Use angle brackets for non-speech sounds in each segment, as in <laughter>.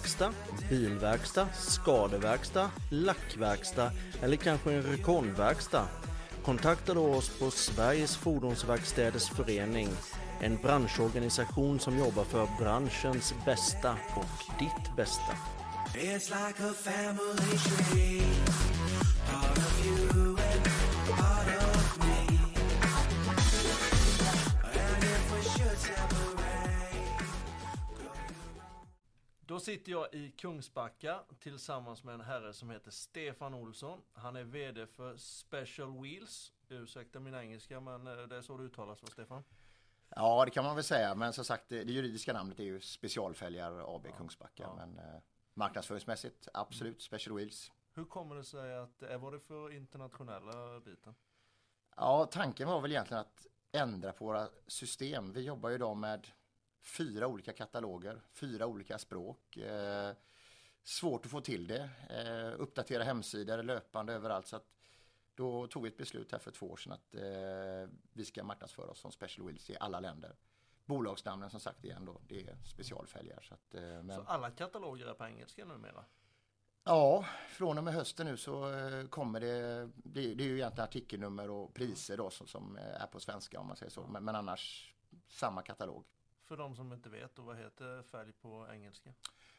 Däckverkstad, bilverkstad, skadeverkstad, lackverkstad eller kanske en rekondverkstad? Kontakta då oss på Sveriges Fordonsverkstäders Förening, en branschorganisation som jobbar för branschens bästa och ditt bästa. Då sitter jag i Kungsbacka tillsammans med en herre som heter Stefan Olsson. Han är VD för Special Wheels. Ursäkta min engelska men eh, det är så det uttalas va Stefan? Ja, det kan man väl säga. Men som sagt, det det juridiska namnet är ju Specialfälgar AB Kungsbacka. ja. Men eh, marknadsföringsmässigt, absolut, Special Wheels. Hur kommer det sig att, eh, vad är det för internationella biten? Ja, tanken var väl egentligen att ändra på våra system. Vi jobbar ju idag med fyra olika kataloger, fyra olika språk. Eh, svårt att få till det. Eh, uppdatera hemsidor löpande överallt. Så att då tog vi ett beslut här för två år sedan att eh, vi ska marknadsföra oss som Special Wheels i alla länder. Bolagsnamnen som sagt igen då, det är specialfälgar. Så att, eh, men... Så alla kataloger är på engelska numera? Ja, från och med hösten nu så eh, kommer det, det, det är ju egentligen artikelnummer och priser då som, som är på svenska om man säger så. Men, men annars samma katalog. För de som inte vet, då, vad heter färg på engelska?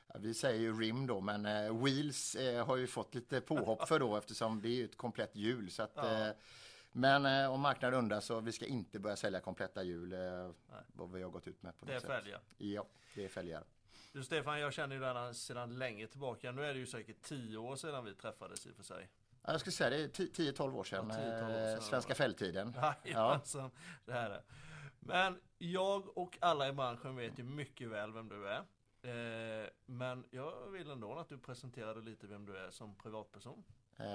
Ja, Vi säger ju rim då, men eh, wheels eh, har ju fått lite påhopp för då <laughs> eftersom det är ju ett komplett hjul. Så att, Ja. eh, men eh, om marknaden undrar så vi ska inte börja sälja kompletta hjul. Eh, vad vi har gått ut med på Det är fälgar. Ja, det är fälgar. Du Stefan, jag känner ju den sedan länge tillbaka. Nu är det ju säkert tio år sedan vi träffades i och för sig. Ja, jag skulle säga det är 10-12 år sedan. Ja, 10-12 år eh, sedan, Svenska <laughs> ja. fälttiden. Jajamensan, det här är. Men jag och alla i branschen vet ju mycket väl vem du är. Eh, men jag vill ändå att du presenterar lite vem du är som privatperson. Eh,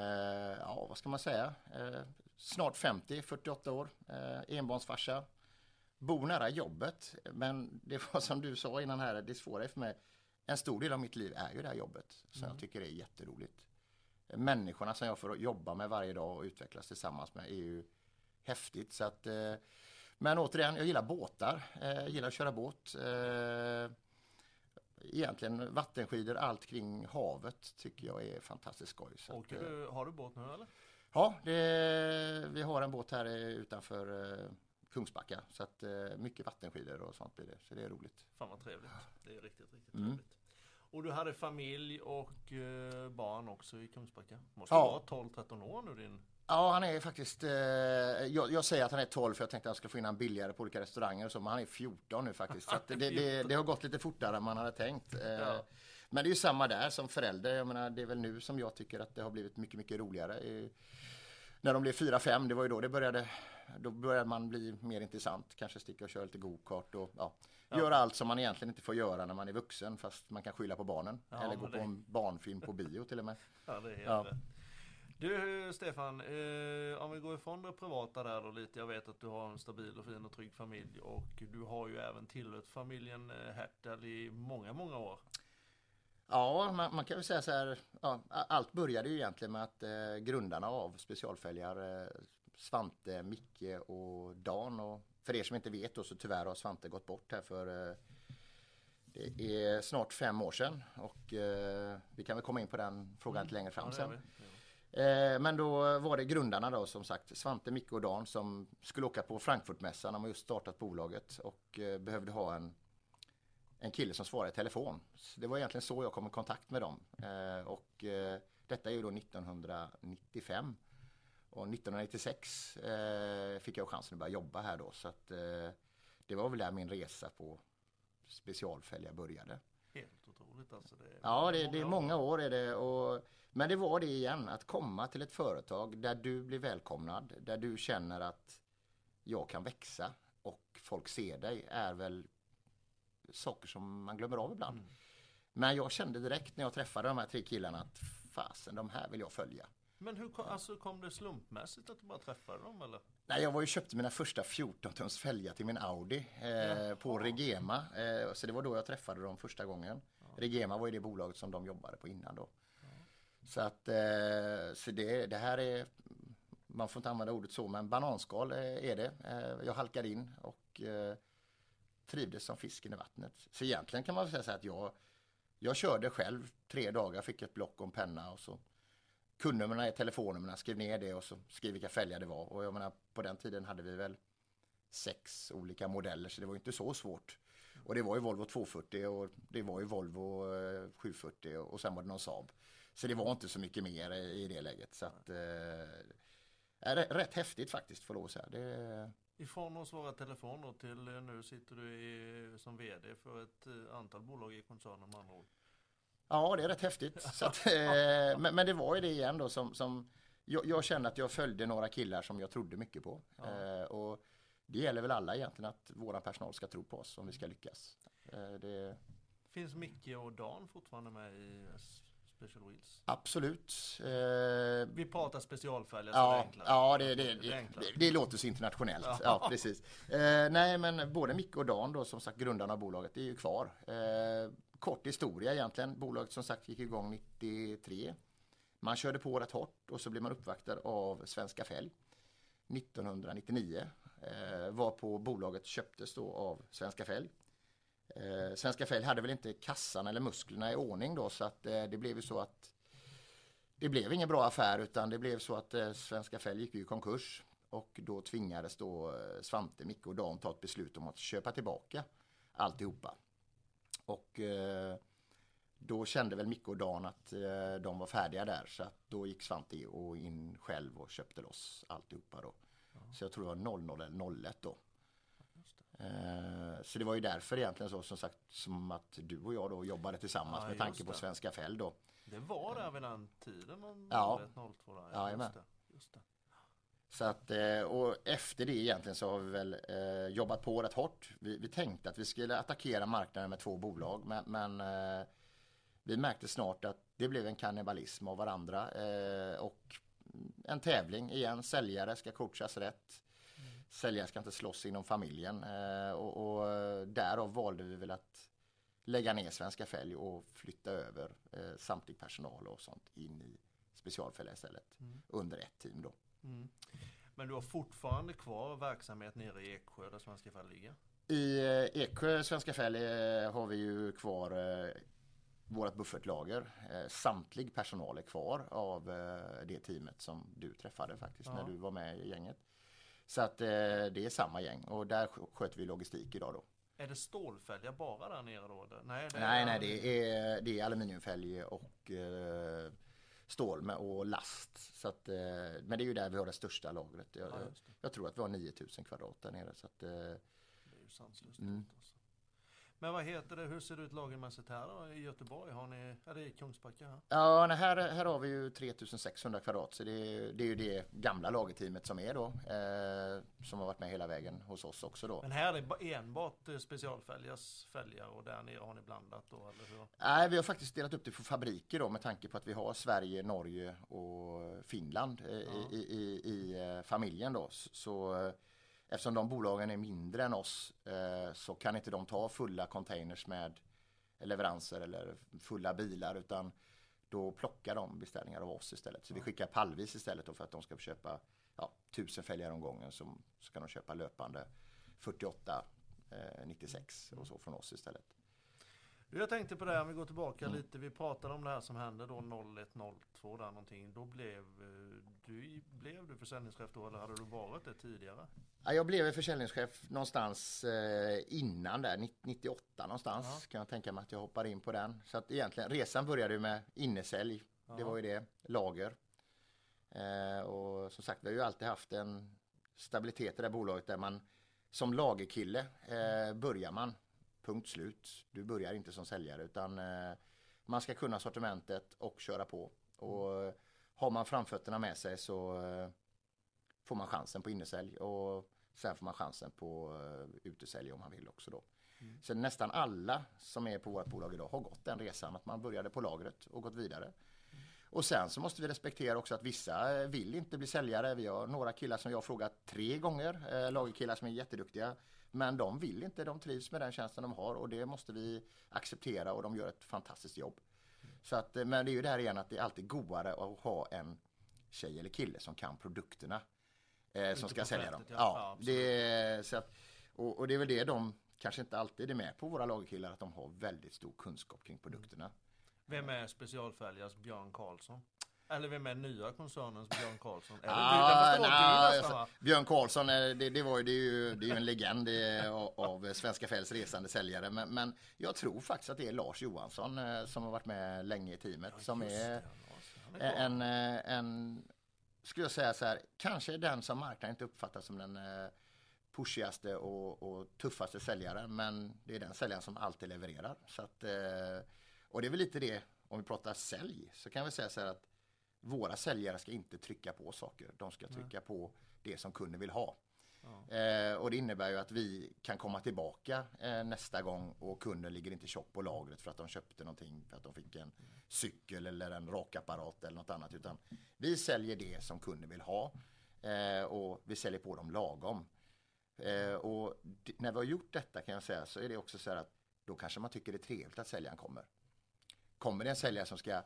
ja, vad ska man säga? Eh, snart 50, 48 år, eh, enbarnsfarsa. Bor nära jobbet, men det var som du sa innan här, det svåra är för mig. En stor del av mitt liv är ju det här jobbet som jag tycker är jätteroligt. Människorna som jag får jobba med varje dag och utvecklas tillsammans med är ju häftigt. Så att, eh, men återigen, jag gillar båtar, eh, jag gillar att köra båt. Eh, egentligen vattenskidor, allt kring havet tycker jag är fantastiskt skoj. Åker eh, du, har du båt nu eller? Ja, det, vi har en båt här eh, utanför eh, Kungsbacka. Så att eh, mycket vattenskidor och sånt blir det. Så det är roligt. Fan vad trevligt. Det är riktigt, riktigt Mm. trevligt. Och du hade familj och eh, barn också i Kungsbacka. Måste Ja. vara 12-13 år nu din. Ja, han är faktiskt, eh, jag, jag säger att han är 12 för jag tänkte att jag skulle få in han billigare på olika restauranger och så, men han är 14 nu faktiskt. Så det, det, det har gått lite fortare än man hade tänkt. Eh, Ja. Men det är ju samma där som förälder. Jag menar, det är väl nu som jag tycker att det har blivit mycket, mycket roligare. Eh, när de blev 4-5, det var ju då det började, då började man bli mer intressant. Kanske sticka och köra lite go-kart och ja, göra allt som man egentligen inte får göra när man är vuxen fast man kan skylla på barnen. Ja, Eller gå det- på en barnfilm på bio till och med. Ja, det är Ja. rätt. Du Stefan, eh, om vi går ifrån det privata där då lite. Jag vet att du har en stabil och fin och trygg familj och du har ju även tillhört familjen eh, Hertel i många, många år. Ja, man, man kan väl säga så här. Ja, allt började ju egentligen med att eh, grundarna av specialfälgar eh, Svante, Micke och Dan. Och för er som inte vet då så tyvärr har Svante gått bort här för eh, det är snart fem år sedan. Och eh, vi kan väl komma in på den frågan lite längre fram Mm. Ja, sen. Eh, men då var det grundarna då som sagt Svante, Micke och Dan som skulle åka på Frankfurtmässan. De har just startat bolaget och eh, behövde ha en, en kille som svarade i telefon. Så det var egentligen så jag kom i kontakt med dem. Eh, och detta är ju då 1995. Och 1996 eh, fick jag chansen att börja jobba här då. Så att, det var väl där min resa på specialfälgar började. Helt otroligt alltså. Det är Ja, det, det är många år är det. Och, men det var det igen, att komma till ett företag där du blir välkomnad, där du känner att jag kan växa och folk ser dig är väl saker som man glömmer av ibland. Mm. Men jag kände direkt när jag träffade de här tre killarna att fasen, de här vill jag följa. Men hur kom, alltså, kom det slumpmässigt att du bara träffade dem eller? Nej, jag var ju köpte mina första 14 tums fälgar till min Audi eh, på Regema. Eh, så det var då jag träffade dem första gången. Regema var ju det bolaget som de jobbade på innan då. Så att eh, så det, det här är, man får inte använda ordet så, men bananskal eh, är det. Eh, jag halkade in och trivdes som fisken i vattnet. Så egentligen kan man säga så att jag, jag körde själv tre dagar, fick ett block och en penna och så kundnumren är telefonnumren, skrev ner det och så skrev vilka fälgar det var. Och jag menar, på den tiden hade vi väl sex olika modeller så det var ju inte så svårt. Och det var ju Volvo 240 och det var ju Volvo 740 och sen var det någon Saab. Så det var inte så mycket mer i det läget. Så att, eh, är rätt- häftigt faktiskt får lov att säga. Det, Ifrån att svara telefon då till eh, nu sitter du i, som VD för ett eh, antal bolag i koncernen med andra ord. Ja, det är rätt häftigt. Så att, eh, <laughs> men, men det var ju det igen då som, som jag, jag kände att jag följde några killar som jag trodde mycket på. Eh, och det gäller väl alla egentligen att våra personal ska tro på oss om vi ska lyckas. Eh, det, Finns Micke och Dan fortfarande med i Special Wheels? absolut. Eh, Vi pratar specialfälgar så det är Ja, ja det, det, det, det låter så internationellt. Ja, precis. Eh, nej, men både Micke och Dan då, som sagt, grundarna av bolaget, är ju kvar. Eh, kort historia egentligen. Bolaget som sagt gick igång 93. Man körde på rätt hårt och så blev man uppvaktad av Svenska Fälg 1999. Eh, var på bolaget köptes då av Svenska Fälg. Eh, Svenska Fälg hade väl inte kassan eller musklerna i ordning då så att eh, det blev ju så att det blev ingen bra affär utan det blev så att eh, Svenska Fälg gick ju i konkurs och då tvingades då eh, Svante, Micke och Dan ta ett beslut om att köpa tillbaka alltihopa. Och eh, då kände väl Micke och Dan att eh, de var färdiga där så att då gick Svante och in själv och köpte loss alltihopa då. Så jag tror det var 00 eller 01 då. Eh, Så det var ju därför egentligen så som sagt som att du och jag då jobbade tillsammans Ja, med tanke på. Svenska Fälg då. Det var där vid den tiden? Om Ja. 02 där. Jajamän. just det. Just det. Så att, eh, och efter det egentligen så har vi väl eh, jobbat på rätt hårt. Vi, vi tänkte att vi skulle attackera marknaden med två bolag men, men vi märkte snart att det blev en kannibalism av varandra och en tävling igen. Säljare ska coachas rätt. Säljare ska inte slåss inom familjen eh, och, och eh, därav valde vi väl att lägga ner Svenska Fälg och flytta över eh, samtlig personal och sånt in i specialfälgar istället under ett team då. Mm. Men du har fortfarande kvar verksamhet nere i Eksjö där Svenska Fall ligger? I eh, Eksjö, Svenska Fälg, eh, har vi ju kvar eh, vårt buffertlager. Eh, samtlig personal är kvar av det teamet som du träffade faktiskt när Ja. du var med i gänget. Så att eh, det är samma gäng och där sk- sköter vi logistik idag då. Är det stålfälgar bara där nere då? Nej, det Nej, nej, det är, det är aluminiumfälg och eh, stål med, och last. Så att, eh, men det är ju där vi har det största lagret. Jag, Ja, det. jag tror att vi har 9000 kvadrat där nere. Så att, eh, Det är ju sanslöst Mm. alltså. Men vad heter det, hur ser det ut lagermässigt här då i Göteborg? Har ni, är det i Kungsbacka här? Ja, här, här har vi ju 3600 kvadrat så det är, det är ju det gamla lagerteamet som är då. Eh, som har varit med hela vägen hos oss också då. Men här är det ba- enbart eh, specialfälgars fälgar och där nere har ni blandat då eller hur? Nej, vi har faktiskt delat upp det på fabriker då med tanke på att vi har Sverige, Norge och Finland eh, i, i, i, i eh, familjen då. Så, så eh, eftersom de bolagen är mindre än oss eh, så kan inte de ta fulla containers med leveranser eller fulla bilar utan då plockar de beställningar av oss istället. Så vi skickar pallvis istället för att de ska köpa ja, tusen fälgar om gången som ska de köpa löpande 48 eh, 96 och så från oss istället. Jag tänkte på det här, om vi går tillbaka Mm. lite. Vi pratade om det här som hände då 0102 där någonting. Då blev eh, du, blev du försäljningschef då eller hade du varit det tidigare? Ja, jag blev försäljningschef någonstans eh, innan där, 90 98 någonstans. Ja. Kan jag tänka mig att jag hoppar in på den. Så att egentligen resan började med innesälj. Det Ja. var ju det, lager. Eh, och som sagt, vi har ju alltid haft en stabilitet i det här bolaget där man som lagerkille eh, börjar man, punkt slut. Du börjar inte som säljare utan eh, man ska kunna sortimentet och köra på. Och eh, har man framfötterna med sig så eh, får man chansen på innesälj och sen får man chansen på utesälj om man vill också då. Så nästan alla som är på vårt bolag idag har gått den resan att man började på lagret och gått vidare. Och sen så måste vi respektera också att vissa vill inte bli säljare. Vi har några killar som jag har frågat tre gånger, eh, lagerkillar som är jätteduktiga. Men de vill inte, de trivs med den tjänsten de har och det måste vi acceptera och de gör ett fantastiskt jobb. Så att, eh, men det är ju det här igen att det är alltid godare att ha en tjej eller kille som kan produkterna. Eh, som ska sälja dem. ja. Ja, det så att, och, och det är väl det de kanske inte alltid är med på våra lagerkillar, att de har väldigt stor kunskap kring produkterna. Vem är specialfälgars Björn Karlsson? Eller vem är nya koncernens Björn Karlsson? Är det Ah, nej, alltså, Björn Karlsson, eh, det, det, var ju, det, är ju, det är ju en legend eh, av, Svenska Fälls resande säljare. Men, men jag tror faktiskt att det är Lars Johansson eh, som har varit med länge i teamet. som Just är det, är en, eh, en, skulle jag säga så här, kanske den som marknaden inte uppfattar som den pushigaste och, och tuffaste säljaren. Men det är den säljaren som alltid levererar. Så att, och det är väl lite det, om vi pratar sälj, så kan vi säga så här att våra säljare ska inte trycka på saker. De ska trycka på det som kunden vill ha. Eh, och det innebär ju att vi kan komma tillbaka eh, nästa gång och kunden ligger inte tjock på lagret för att de köpte någonting, för att de fick en cykel eller en rakapparat eller något annat. Utan vi säljer det som kunden vill ha eh, och vi säljer på dem lagom. Eh, och när vi har gjort detta kan jag säga så är det också så här att då kanske man tycker det är trevligt att säljaren kommer. Kommer det en säljare som ska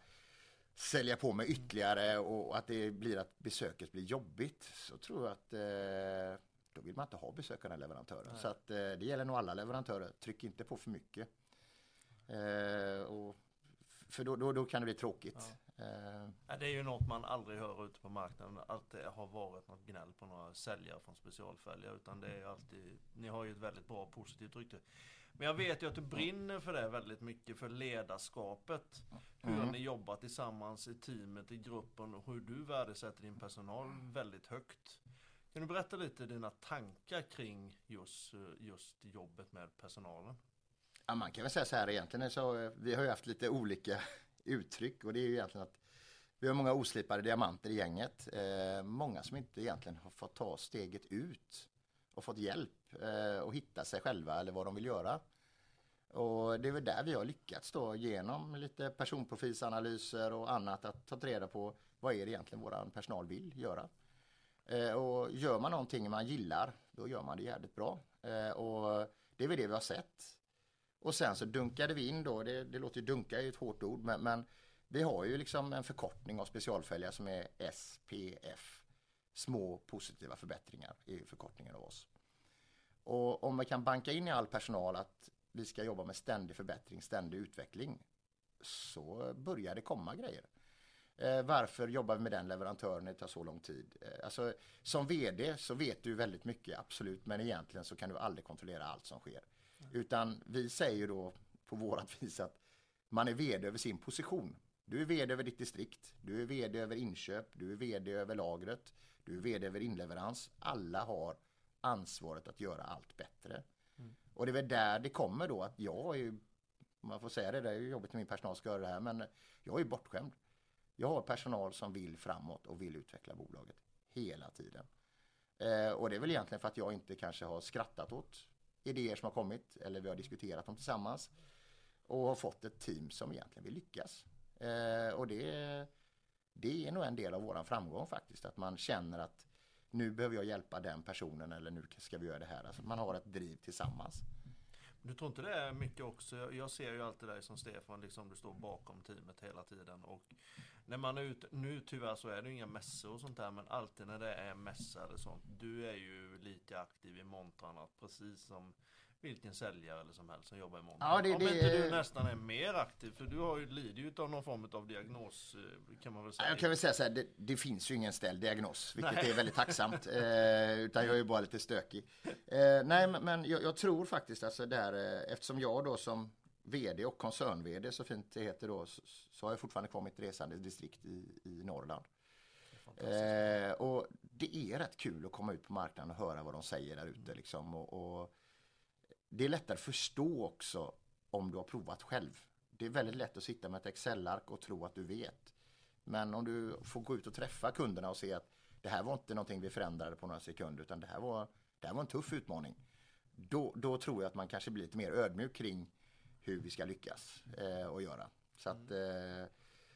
sälja på med ytterligare och att det blir att besöket blir jobbigt så tror jag att eh, då vill man inte ha besök av den leverantören. Så att eh, det gäller nog alla leverantörer. Tryck inte på för mycket. Eh, och, för då, då, då kan det bli tråkigt. Eh, Ja, det är ju något man aldrig hör ute på marknaden. Att det har varit något gnäll på några säljare från specialfälgar. Utan det är alltid, ni har ju ett väldigt bra positivt rykte. Men jag vet ju att du brinner för det väldigt mycket, för ledarskapet. Hur ni jobbar tillsammans i teamet, i gruppen och hur du värdesätter din personal väldigt högt. Kan du berätta lite dina tankar kring just, just jobbet med personalen? Ja, man kan väl säga så här egentligen så eh, vi har ju haft lite olika uttryck och det är ju egentligen att vi har många oslipade diamanter i gänget. Eh, många som inte egentligen har fått ta steget ut och fått hjälp eh, och hitta sig själva eller vad de vill göra. Och det är väl där vi har lyckats då genom lite personprofilsanalyser och annat att ta reda på vad är det egentligen våran personal vill göra. Eh, och gör man någonting man gillar, då gör man det jävligt bra. Eh, och det är väl det vi har sett. Och sen så dunkade vi in då, det, det låter ju dunka är ett hårt ord, men, men vi har ju liksom en förkortning av specialfälgar som är SPF. Små positiva förbättringar är ju förkortningen av oss. Och om vi kan banka in i all personal att vi ska jobba med ständig förbättring, ständig utveckling, så börjar det komma grejer. Eh, varför jobbar vi med den leverantören när det tar så lång tid? Eh, alltså, som VD så vet du väldigt mycket, absolut, men egentligen så kan du aldrig kontrollera allt som sker. Utan vi säger då på vårat <laughs> vis att man är VD över sin position. Du är VD över ditt distrikt, du är VD över inköp, du är VD över lagret, du är VD över inleverans. Alla har ansvaret att göra allt bättre. Och det är väl där det kommer då att jag är man får säga det, det är ju jobbigt när min personal ska göra det här, men jag är bortskämd. Jag har personal som vill framåt och vill utveckla bolaget hela tiden. Eh, och det är väl egentligen för att jag inte kanske har skrattat åt idéer som har kommit eller vi har diskuterat dem tillsammans och har fått ett team som egentligen vill lyckas. Eh, och det, det är nog en del av våran framgång faktiskt, att man känner att nu behöver jag hjälpa den personen eller nu ska vi göra det här. Alltså man har ett driv tillsammans. Du tror inte det är mycket också? Jag- ser ju alltid dig som Stefan, liksom du står bakom teamet hela tiden. Och när man är ute, nu tyvärr så är det ju inga mässor och sånt där, men alltid när det är mässa eller sånt. Du är ju lite aktiv i montrarna, precis som vilken säljare eller som helst som jobbar i montern. Ja, det- Om det- inte du nästan är mer aktiv, för du har ju, lider ju av någon form av diagnos, eh, kan man väl säga. Jag kan väl säga så här, det, det finns ju ingen ställd diagnos, vilket Nej. är väldigt tacksamt. Eh, utan jag är bara lite stökig. Eh, nej, men, men jag, jag tror faktiskt alltså där, eh, eftersom jag då som VD och koncern-VD så fint det heter då, så, så har jag fortfarande kvar mitt resande distrikt i, i Norrland. Fantastiskt. Eh, och det är rätt kul att komma ut på marknaden och höra vad de säger där ute. Liksom. Och, och det är lättare att förstå också om du har provat själv. Det är väldigt lätt att sitta med ett Excel-ark och tro att du vet. Men om du får gå ut och träffa kunderna och se att det här var inte någonting vi förändrade på några sekunder utan det här var, det här var en tuff utmaning. Då, då tror jag att man kanske blir lite mer ödmjuk kring hur vi ska lyckas eh, och göra. Så att, eh,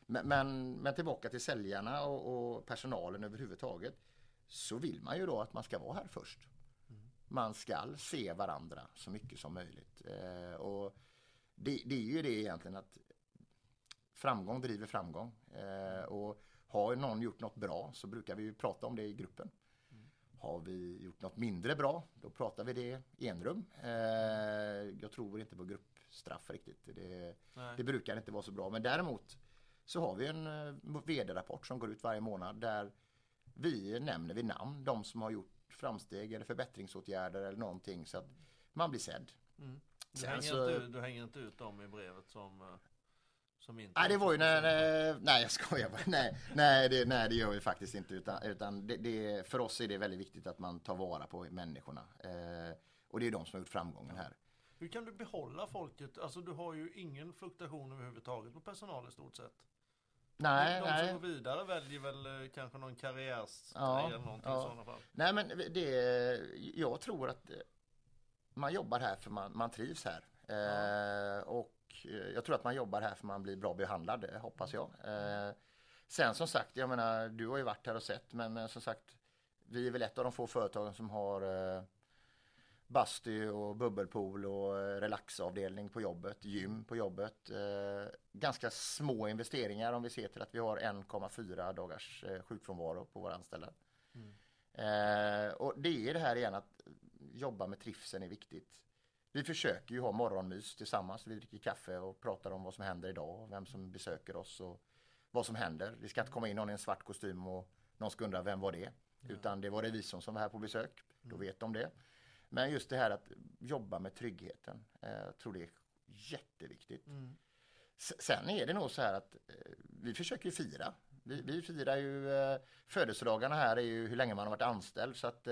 men, men, men tillbaka till säljarna och, och personalen överhuvudtaget. Så vill man ju då att man ska vara här först. Man ska se varandra så mycket som möjligt. Eh, och det, det är ju det egentligen att framgång driver framgång. Eh, och har någon gjort något bra så brukar vi ju prata om det i gruppen. Har vi gjort något mindre bra, då pratar vi det i enrum. Eh, jag tror inte på gruppstraff riktigt. Det, det brukar inte vara så bra. Men däremot så har vi en eh, vd-rapport som går ut varje månad där vi nämner vid namn de som har gjort framsteg eller förbättringsåtgärder eller någonting så att man blir sedd. Mm. Du, Sen hänger så- inte, ut- du hänger inte ut dem i brevet som, eh, som inte... Nej, det var ju när, nej jag skojar bara. Nej, nej, det, nej, det gör vi faktiskt inte. Utan, utan det, det, för oss är det väldigt viktigt att man tar vara på människorna. Eh, och det är de som har gjort framgången här. Hur kan du behålla folket? Alltså du har ju ingen fluktuation överhuvudtaget på personal i stort sett. Nej, de nej. som går vidare väljer väl eh, kanske någon karriärsgrej Ja, eller någonting ja. i sådana fall. Nej, men det, jag tror att eh, man jobbar här för man, man trivs här. Eh, och eh, jag tror att man jobbar här för man blir bra behandlad, hoppas jag. Eh, sen som sagt, jag menar, du har ju varit här och sett, men, men som sagt, vi är väl ett av de få företagen som har eh, bastu och bubbelpool och eh, relaxavdelning på jobbet, gym på jobbet. Eh, ganska små investeringar om vi ser till att vi har 1,4 dagars eh, sjukfrånvaro på våra anställda. Eh, och det är det här igen att jobba med trivseln är viktigt. Vi försöker ju ha morgonmys tillsammans. Vi dricker kaffe och pratar om vad som händer idag, vem som besöker oss och vad som händer. Det ska inte komma in någon i en svart kostym och någon ska undra vem var det? Utan det var revisorn som var här på besök. Då vet de det. Men just det här att jobba med tryggheten. Eh, jag tror det är jätteviktigt. Mm. Sen är det nog så här att eh, vi försöker fira. Vi, vi firar ju eh, födelsedagarna här är ju hur länge man har varit anställd så att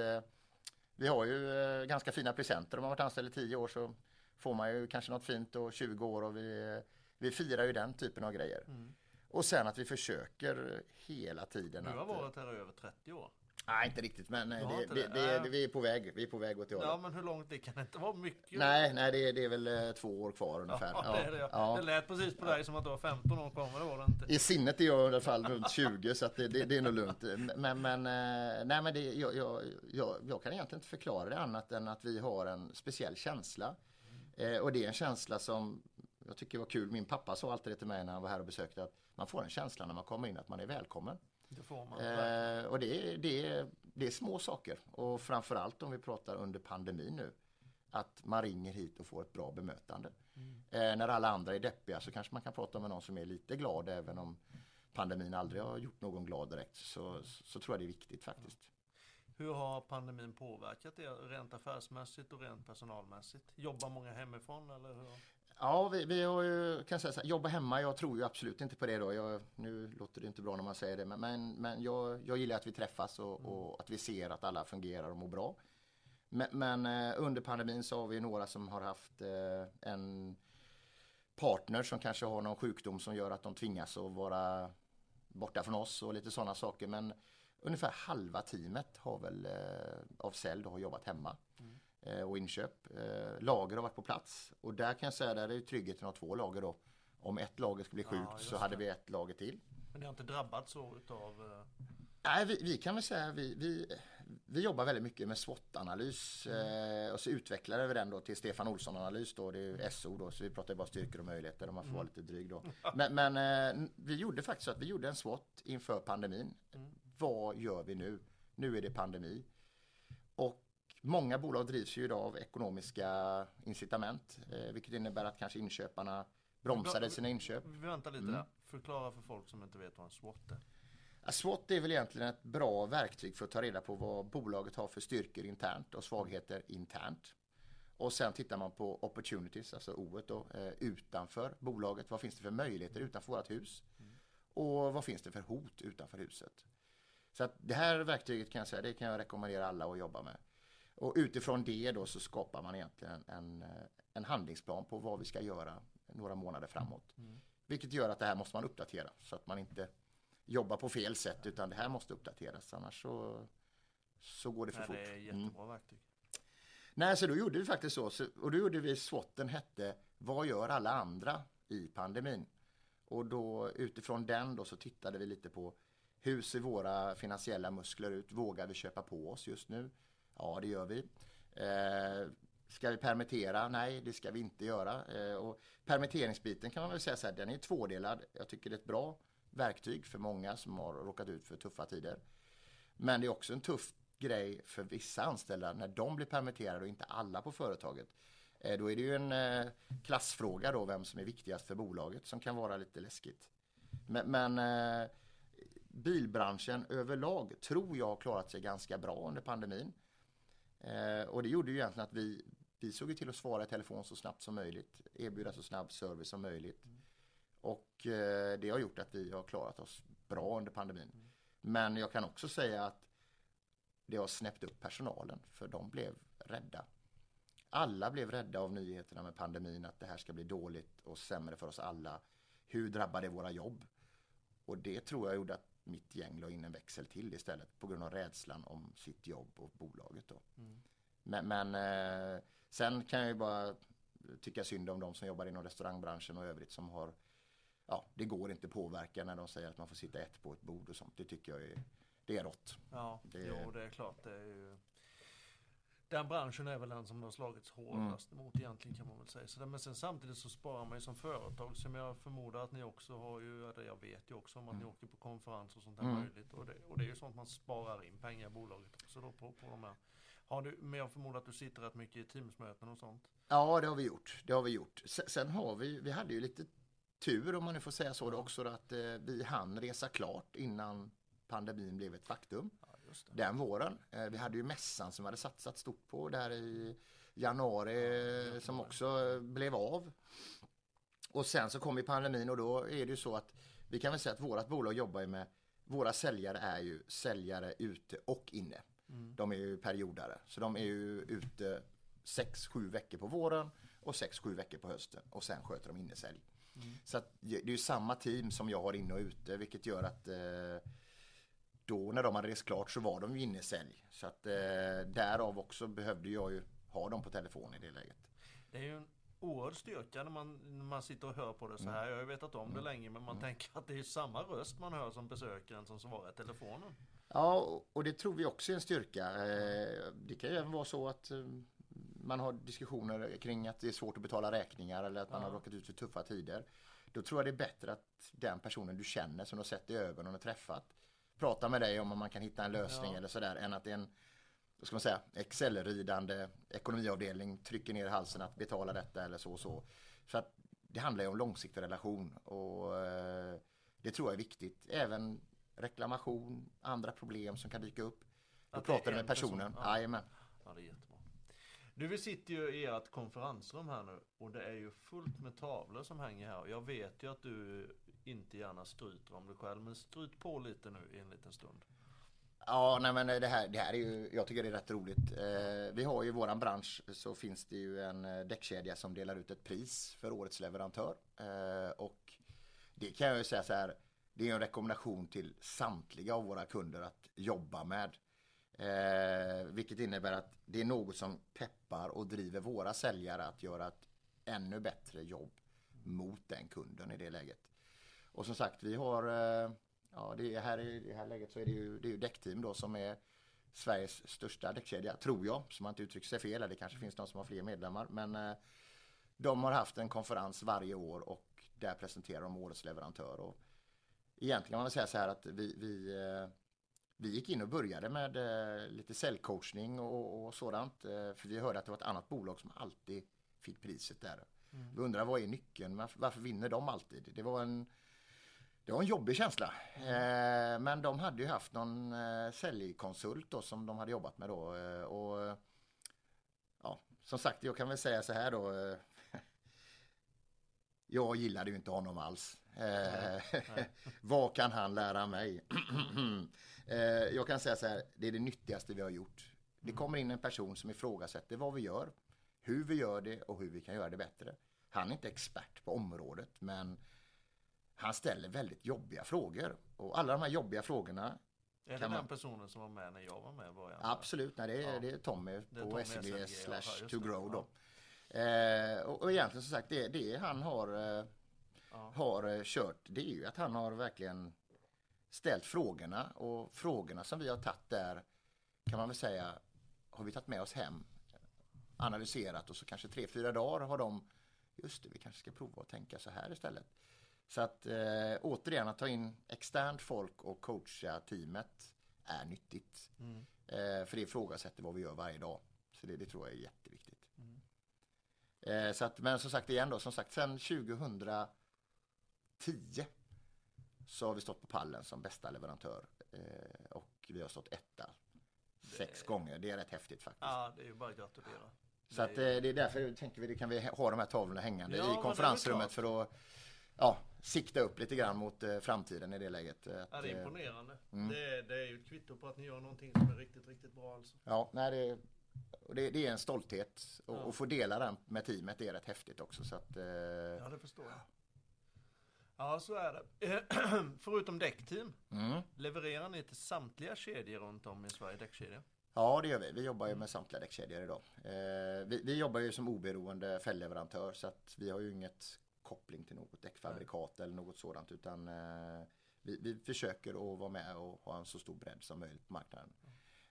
vi har ju ganska fina presenter. Om man har varit anställd i 10 år så får man ju kanske något fint och 20 år och vi, vi firar ju den typen av grejer. Mm. Och sen att vi försöker hela tiden Du har att... varit här i över 30 år. Nej, inte riktigt men eh, det, det, det? vi är på väg. Vi är på väg åt det Ja hållet. men hur långt det kan inte vara mycket. Nej, nej det, är- är väl eh, två år kvar ungefär. <laughs> Ja, det, är det. Ja. det lät precis på dig som att du var 15 år kvar, det var det inte. I sinnet är jag i alla fall runt 20 så det, det, det är nog lugnt. Men, men, eh, nej, men jag, jag, jag, jag kan egentligen inte förklara det annat än att vi har en speciell känsla. Eh, och det är en känsla som jag tycker var kul. Min pappa sa alltid det till mig när han var här och besökte att man får en känsla när man kommer in att man är välkommen. Det får man. Eh, och det, är- det, det är små saker. Och framförallt om vi pratar under pandemin nu. Att man ringer hit och får ett bra bemötande. Eh, när alla andra är deppiga så kanske man kan prata med någon som är lite glad även om pandemin aldrig har gjort någon glad direkt. Så, så tror jag det är viktigt faktiskt. Hur har pandemin påverkat er rent affärsmässigt och rent personalmässigt? Jobbar många hemifrån eller hur? Ja, vi, vi har ju, kan säga så här, jobba hemma, jag tror ju absolut inte på det då. Jag, nu låter det inte bra när man säger det, men, men, men jag, jag gillar att vi träffas och, och att vi ser att alla fungerar och mår bra. Men, men eh, under pandemin så har vi några som har haft eh, en partner som kanske har någon sjukdom som gör att de tvingas att vara borta från oss och lite sådana saker. Men ungefär halva teamet har väl eh, av Cell då har jobbat hemma eh, och inköp. Eh, lager har varit på plats och där kan jag säga där är tryggheten av två lager då. Om ett lager skulle bli Ja, sjukt just så hade vi ett lager till. Men ni har inte drabbats så utav... eh, Nej, vi, vi kan väl säga vi, vi, vi jobbar väldigt mycket med SWOT-analys eh, och så utvecklade vi den då till Stefan Olsson-analys då, det är ju SO då, så vi pratar bara styrkor och möjligheter om man får vara lite dryg då. <laughs> Men, men eh, vi gjorde faktiskt så att vi gjorde en SWOT inför pandemin. Vad gör vi nu? Nu är det pandemi. Och många bolag drivs ju idag av ekonomiska incitament, eh, vilket innebär att kanske inköparna bromsade sina inköp. Vi väntar lite Mm. där. Förklara för folk som inte vet vad en SWOT är. Ja, SWOT är väl egentligen ett bra verktyg för att ta reda på vad bolaget har för styrkor internt och svagheter internt. Och sen tittar man på opportunities, alltså O då, eh, utanför bolaget. Vad finns det för möjligheter utanför vårt hus? Och vad finns det för hot utanför huset? Så att det här verktyget kan jag säga, det kan jag rekommendera alla att jobba med. Och utifrån det då så skapar man egentligen en, eh, en handlingsplan på vad vi ska göra några månader framåt. Vilket gör att det här måste man uppdatera så att man inte jobbar på fel sätt utan det här måste uppdateras annars så, så går det för Nej, fort. det är Mm. jättebra verktyg. Nej, så då gjorde vi faktiskt så. så och då gjorde vi SWOTen hette Vad gör alla andra i pandemin? Och då utifrån den då så tittade vi lite på hur ser våra finansiella muskler ut? Vågar vi köpa på oss just nu? Ja, det gör vi. Eh, ska vi permittera? Nej, det ska vi inte göra. Eh, och permitteringsbiten kan man väl säga så här, den är tvådelad. Jag tycker det är ett bra verktyg för många som har råkat ut för tuffa tider. Men det är också en tuff grej för vissa anställda när de blir permitterade och inte alla på företaget. Eh, Då är det ju en eh, klassfråga då vem som är viktigast för bolaget som kan vara lite läskigt. Men, men eh, bilbranschen överlag tror jag har klarat sig ganska bra under pandemin. Eh, och det gjorde ju egentligen att vi, vi såg till att svara i telefon så snabbt som möjligt, erbjuda så snabb service som möjligt. Och eh, det har gjort att vi har klarat oss bra under pandemin. Men jag kan också säga att det har snäppt upp personalen för de blev rädda. Alla blev rädda av nyheterna med pandemin att det här ska bli dåligt och sämre för oss alla. Hur drabbar det våra jobb? Och det tror jag gjorde att mitt gäng la in en växel till istället på grund av rädslan om sitt jobb och bolaget då. Men, men eh, sen kan jag ju bara tycka synd om de som jobbar inom restaurangbranschen och övrigt som har Ja, det går inte påverka när de säger att man får sitta ett på ett bord och sånt. Det tycker jag är, det är rått. Ja, Det- jo det är klart. Det är ju... Den branschen är väl den som det har slagits hårdast Mm. emot egentligen kan man väl säga. Så det, men sen samtidigt så sparar man ju som företag som jag förmodar att ni också har ju, eller jag vet ju också om att ni åker på konferenser och sånt där Mm. möjligt. Och det, och det är ju sånt man sparar in pengar i bolaget också då på, på de här. Har du, men jag förmodar att du sitter rätt mycket i teamsmöten och sånt. Ja, det har vi gjort. Det har vi gjort. Sen, sen har vi, vi hade ju lite tur om man nu får säga så då också att eh, vi hann resa klart innan pandemin blev ett faktum. Ja. Den våren. Eh, vi hade ju mässan som vi hade satsat stort på där i januari eh, som också eh, blev av. Och sen så kom ju pandemin och då är det ju så att vi kan väl säga att vårat bolag jobbar ju med våra säljare är ju säljare ute och inne. De är ju periodare. Så de är ju ute 6-7 veckor på våren och 6-7 veckor på hösten. Och sen sköter de innesälj. Så att det är ju samma team som jag har inne och ute vilket gör att eh, då när de hade rest klart så var de ju innesälj. Så att eh, därav också behövde jag ju ha dem på telefon i det läget. Det är ju en oerhörd styrka när man, när man sitter och hör på det så Mm. här. Jag har ju vetat om det länge men man tänker att det är samma röst man hör som besökaren som svarar i telefonen. Ja, och- det tror vi också är en styrka. Eh, Det kan ju även vara så att eh, man har diskussioner kring att det är svårt att betala räkningar eller att man har råkat ut för tuffa tider. Då tror jag det är bättre att den personen du känner som du har sett i ögonen och träffat pratar med dig om om man kan hitta en lösning Ja. eller sådär än att en vad ska man säga, Excel-ridande ekonomiavdelning trycker ner halsen att betala detta eller så och så. Så att det handlar ju om långsiktig relation och eh, det tror jag är viktigt. Även reklamation, andra problem som kan dyka upp. Då pratar du med personen. person, ja. Jajamän. Ja, det är jättebra. Du, vi sitter ju i ert konferensrum här nu och det är ju fullt med tavlor som hänger här. Jag vet ju att du inte gärna skryter om dig själv, men skryt på lite nu i en liten stund. Ja, nej men eh, det här, det här är ju, jag tycker det är rätt roligt. Eh, vi har ju i våran bransch så finns det ju en eh, däckkedja som delar ut ett pris för årets leverantör. Eh, och det kan jag ju säga så här, det är en rekommendation till samtliga av våra kunder att jobba med. Eh, vilket innebär att det är något som peppar och driver våra säljare att göra ett ännu bättre jobb mot den kunden i det läget. Och som sagt, vi har, eh, ja det är här i det här läget så är det ju, det är ju Däckteam då som är Sveriges största däckkedja, tror jag, så man inte uttrycker sig fel, det kanske finns de som har fler medlemmar, men eh, de har haft en konferens varje år och där presenterar de årets leverantör. Och egentligen kan man säga så här att vi, vi, eh, vi gick in och började med lite säljcoachning och, och sådant, för vi hörde att det var ett annat bolag som alltid fick priset där. Vi undrar vad är nyckeln? Varför, varför vinner de alltid? Det var en, det var en jobbig känsla. Eh, men de hade ju haft någon eh, säljkonsult då som de hade jobbat med då. Eh, och ja, som sagt, jag kan väl säga så här då. <laughs> Jag gillade ju inte honom alls. Eh, <laughs> vad kan han lära mig? <clears throat> jag kan säga så här, det är det nyttigaste vi har gjort. Det kommer in en person som ifrågasätter vad vi gör, hur vi gör det och hur vi kan göra det bättre. Han är inte expert på området, men han ställer väldigt jobbiga frågor. Och alla de här jobbiga frågorna, Är det man- den personen som var med när jag var med början? absolut, nej, det, är, Ja. det är Tommy Det är på Tommy ja, slash to det, grow ja. då. Eh, och, och egentligen som sagt, det, det han har eh, Ja. har eh, kört, det är ju att han har verkligen ställt frågorna och frågorna som vi har tagit där kan man väl säga har vi tagit med oss hem, analyserat och så kanske tre, fyra dagar har de, just det, vi kanske ska prova att tänka så här istället. Så att eh, återigen att ta in externt folk och coacha teamet är nyttigt. Mm. Eh, för det ifrågasätter vad vi gör varje dag. Så det, det tror jag är jätteviktigt. Eh, så att, men som sagt igen då, som sagt sen 2010 så har vi stått på pallen som bästa leverantör. Eh, och vi har stått etta sex gånger. Det är rätt häftigt faktiskt. ja, det är ju bara att gratulera. Så att, eh, det är därför tänker vi, det kan vi ha de här tavlorna hängande Ja, det är i konferensrummet för att ja, sikta upp lite grann mot eh, framtiden i det läget. Att, Ja, det är eh, imponerande. mm. Det, är, det är ju ett kvitto på att ni gör någonting som är riktigt, riktigt bra alltså. Ja, nej, det, det, det är en stolthet och, Ja. och få dela den med teamet är rätt häftigt också. Så att, eh, Ja, det förstår jag. Ja, så är det. <clears throat> Förutom däckteam, mm. levererar ni till samtliga kedjor runt om i Sverige, däckkedjor? Ja, det gör vi. Vi jobbar ju med samtliga däckkedjor idag. Eh, vi, vi jobbar ju som oberoende fälgleverantör så att vi har ju inget koppling till något däckfabrikat eller något sådant utan eh, vi, vi försöker att vara med och ha en så stor bredd som möjligt på marknaden.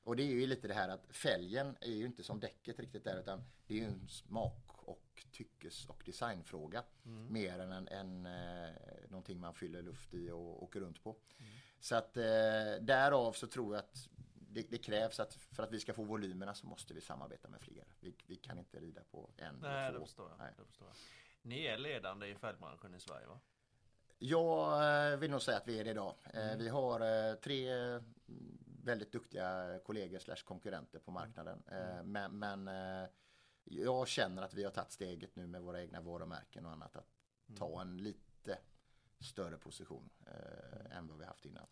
Och det är ju lite det här att fälgen är ju inte som däcket riktigt där utan det är ju en smak och tyckes och designfråga mer än en, en, eh, någonting man fyller luft i och åker runt på. Så att eh, därav så tror jag att det, det krävs att för att vi ska få volymerna så måste vi samarbeta med fler. Vi, vi kan inte rida på en Nej, eller det två. förstår jag. Nej. Det förstår jag. Ni är ledande i fälgbranschen i Sverige va? Jag eh, vill nog säga att vi är det idag. Eh, Mm. Vi har eh, tre mm, väldigt duktiga kollegor slash konkurrenter på marknaden. Mm. Eh, Men, men jag känner att vi har tagit steget nu med våra egna varumärken och annat att Mm. ta en lite större position än vad vi haft innan.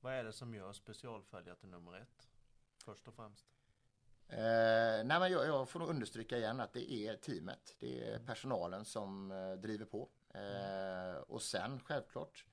Vad är det som gör specialfälgar till nummer ett? Först och främst. Eh, nej men jag, jag får nog understryka igen att det är teamet. Det är personalen som eh, driver på. Eh, och sen självklart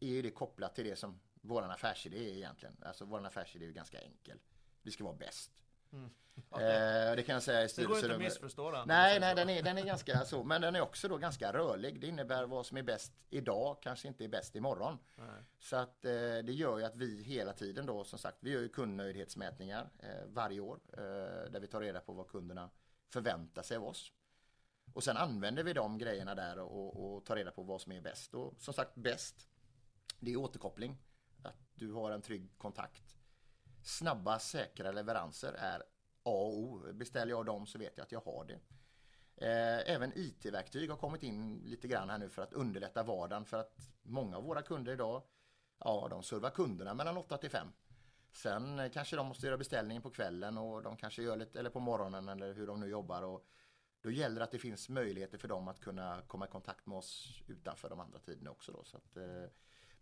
är det kopplat till det som våran affärsidé är egentligen. Alltså våran affärsidé är ju ganska enkel. Vi ska vara bäst. Eh, det kan jag säga i Det går inte att styrelserummet. missförstå den. Nej, nej, den är, den är ganska så. Men den är också då ganska rörlig. Det innebär vad som är bäst idag kanske inte är bäst imorgon. Nej. Så att eh, det gör ju att vi hela tiden då som sagt, vi gör ju kundnöjdhetsmätningar eh, varje år där vi tar reda på vad kunderna förväntar sig av oss. Och sen använder vi de grejerna där och, och tar reda på vad som är bäst. Och som sagt bäst, det är återkoppling. Att du har en trygg kontakt. Snabba, säkra leveranser är A och O. Beställer jag dem så vet jag att jag har det. Eh, även IT-verktyg har kommit in lite grann här nu för att underlätta vardagen för att många av våra kunder idag, ja de servar kunderna mellan 8 till 5. Sen eh, kanske de måste göra beställningen på kvällen och de kanske gör lite, eller på morgonen eller hur de nu jobbar och då gäller det att det finns möjligheter för dem att kunna komma i kontakt med oss utanför de andra tiderna också då. Så att, eh,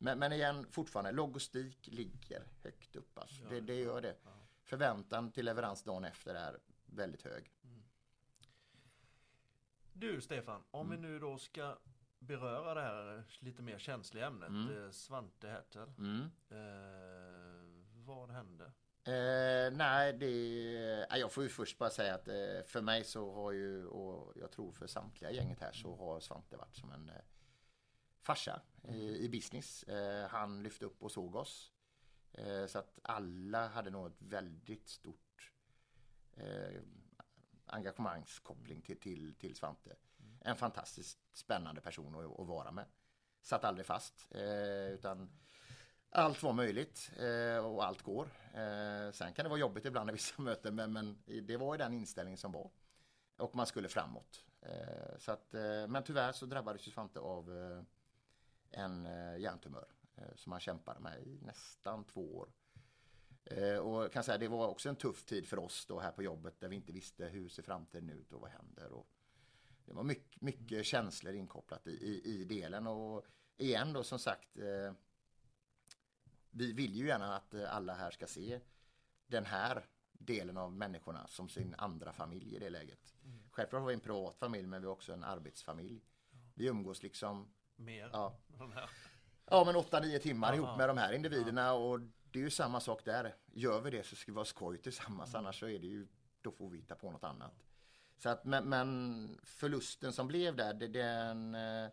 men, men igen, fortfarande, logistik ligger högt upp. Alltså. Det, det gör det. Förväntan till leverans dagen efter är väldigt hög. Du Stefan, om Mm. vi nu då ska beröra det här lite mer känsliga ämnet, Mm. eh, Svante Hertel. Mm. Eh, vad hände? Eh, nej, det, nej, jag får ju först bara säga att eh, för mig så har ju, och jag tror för samtliga gänget här så har Svante varit som en eh, farsa i, i business. Eh, han lyfte upp och såg oss. Eh, så att alla hade nog ett väldigt stort eh, engagemangskoppling till, till, till Svante. En fantastiskt spännande person att, att vara med. Satt aldrig fast, eh, utan allt var möjligt och allt går. Sen kan det vara jobbigt ibland i vissa <laughs> möten, men, men det var ju den inställning som var. Och man skulle framåt. Så att, men tyvärr så drabbades ju Svante av en eh, hjärntumör eh, som han kämpade med i nästan två år. Eh, och kan säga det var också en tuff tid för oss då här på jobbet där vi inte visste hur ser framtiden ut och vad händer. Och det var mycket, mycket känslor inkopplat i, i, i delen och igen då som sagt vi vill ju gärna att alla här ska se den här delen av människorna som sin andra familj i det läget. Självklart har vi en privat familj men vi har också en arbetsfamilj. Vi umgås liksom Mer. ja. <laughs> Ja, men 8-9 timmar Ja, ihop med de här individerna och det är ju samma sak där. Gör vi det så ska vi vara skoj tillsammans, annars så är det ju, då får vi hitta på något annat. Så att, men, men förlusten som blev där, det, den, eh,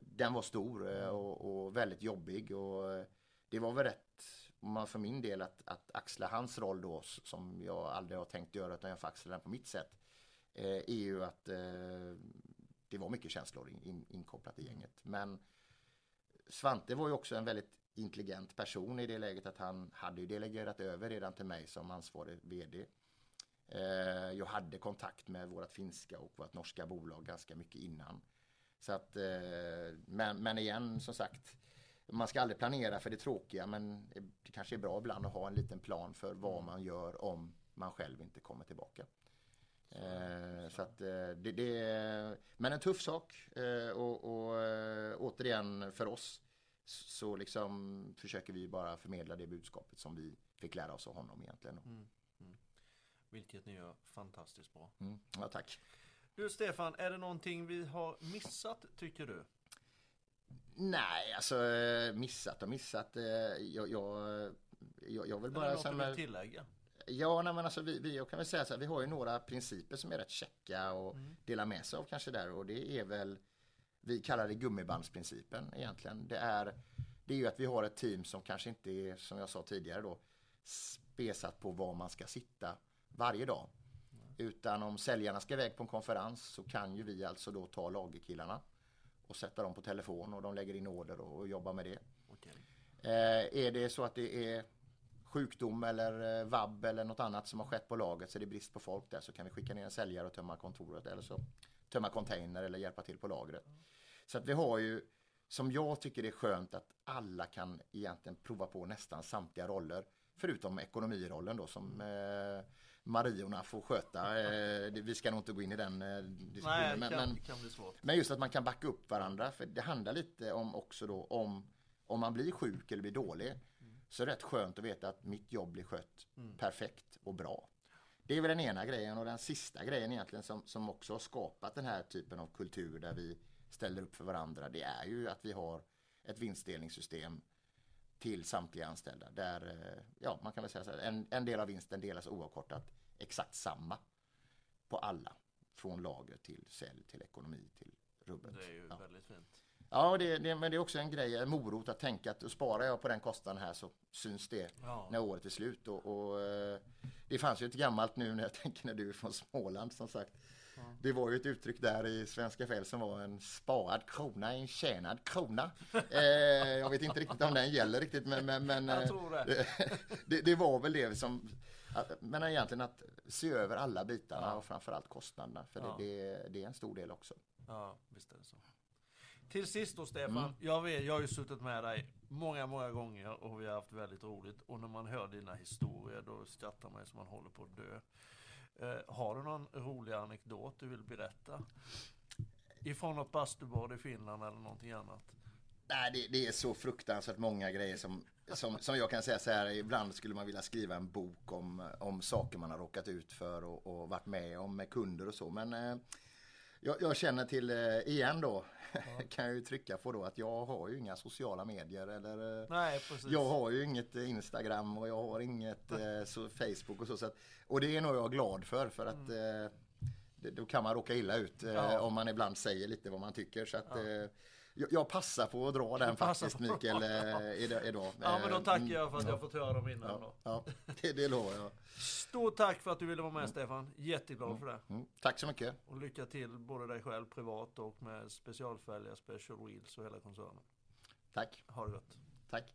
den var stor eh, och, och väldigt jobbig och eh, det var väl rätt, om man för min del, att, att axla hans roll då som jag aldrig har tänkt göra utan jag får axla den på mitt sätt. Eh, är ju att eh, det var mycket känslor in, in, inkopplat i gänget. Men Svante var ju också en väldigt intelligent person i det läget att han hade ju delegerat över redan till mig som ansvarig VD. Eh, jag hade kontakt med vårt finska och vårt norska bolag ganska mycket innan. Så att, eh, men, men igen, som sagt, man ska aldrig planera för det tråkiga men det kanske är bra ibland att ha en liten plan för vad man gör om man själv inte kommer tillbaka. Eh, så att eh, det, det men en tuff sak eh, och, och eh, återigen för oss så liksom försöker vi bara förmedla det budskapet som vi fick lära oss av honom egentligen. Vilket ni gör fantastiskt bra. Mm. Ja, tack. Du Stefan, är det någonting vi har missat tycker du? Nej, alltså missat och missat. Jag, jag, jag, jag vill bara... något så här du vill tillägga? Ja, nej, men alltså vi, vi, kan väl säga så här, vi har ju några principer som är rätt checka och dela med sig av kanske där och det är väl, vi kallar det gummibandsprincipen egentligen. Det är, det är ju att vi har ett team som kanske inte är, som jag sa tidigare då, spesat på var man ska sitta varje dag. Utan om säljarna ska iväg på en konferens så kan ju vi alltså då ta lagerkillarna och sätta dem på telefon och de lägger in order och, och jobbar med det. Okej. Eh, är det så att det är sjukdom eller eh, vabb eller något annat som har skett på lagret så är det brist på folk där så kan vi skicka ner en säljare och tömma kontoret eller så tömma container eller hjälpa till på lagret. Så att vi har ju, som jag tycker det är skönt att alla kan egentligen prova på nästan samtliga roller. Förutom ekonomirollen då som eh, Mariorna får sköta. Eh, vi ska nog inte gå in i den eh, diskussionen. Nej, men, kan, men, kan bli svårt. men just att man kan backa upp varandra. För det handlar lite om också då om om man blir sjuk eller blir dålig. Så är det rätt skönt att veta att mitt jobb blir skött perfekt och bra. Det är väl den ena grejen och den sista grejen egentligen som, som också har skapat den här typen av kultur där vi ställer upp för varandra. Det är ju att vi har ett vinstdelningssystem till samtliga anställda. Där, eh, ja, man kan väl säga så här, en, en del av vinsten delas oavkortat exakt samma på alla. Från lager till sälj till ekonomi till rubbet. Det är ju ja. väldigt fint. Ja, det, det, men det är också en grej, en morot att tänka att sparar jag på den kostnaden här så syns det Ja. när året är slut. Och, och, eh, det fanns ju ett gammalt nu när jag <laughs> tänker när du är från Småland som sagt. Det var ju ett uttryck där i Svenska Fäll som var en sparad krona en tjänad krona. Eh, jag vet inte riktigt om den gäller riktigt men, men, men eh, det. <laughs> det, det var väl det som men egentligen att se över alla bitarna och framförallt kostnaderna för Ja. det, det, det är en stor del också. Ja, visst är det så. Till sist då Stefan, Mm. jag, vet, jag har ju suttit med dig många, många gånger och vi har haft väldigt roligt. Och när man hör dina historier då skrattar man ju som man håller på att dö. Eh, har du någon rolig anekdot du vill berätta? Ifrån något bastubad i Finland eller någonting annat? Nej, det, det är så fruktansvärt många grejer som, som, som jag kan säga så här. Ibland skulle man vilja skriva en bok om, om saker man har råkat ut för och, och varit med om med kunder och så. Men eh, jag, jag känner till, eh, igen då, <laughs> kan jag ju trycka på då att jag har ju inga sociala medier eller eh, Nej, jag har ju inget eh, Instagram och jag har inget så Facebook och så. så att, och det är nog jag glad för för att det, då kan man råka illa ut Ja. om man ibland säger lite vad man tycker. Så att, eh, jag, jag passar på att dra den faktiskt. Mikael eh, idag. <laughs> Ja, men då tackar mm, jag för att ja, jag fått höra dem innan Ja, då. ja, det, det lovar jag. Stort tack för att du ville vara med Stefan. Jätteglad för det. Mm, tack så mycket. Och lycka till både dig själv privat och med specialfälgar, Special Wheels och hela koncernen. Tack. Ha det gott. Tack.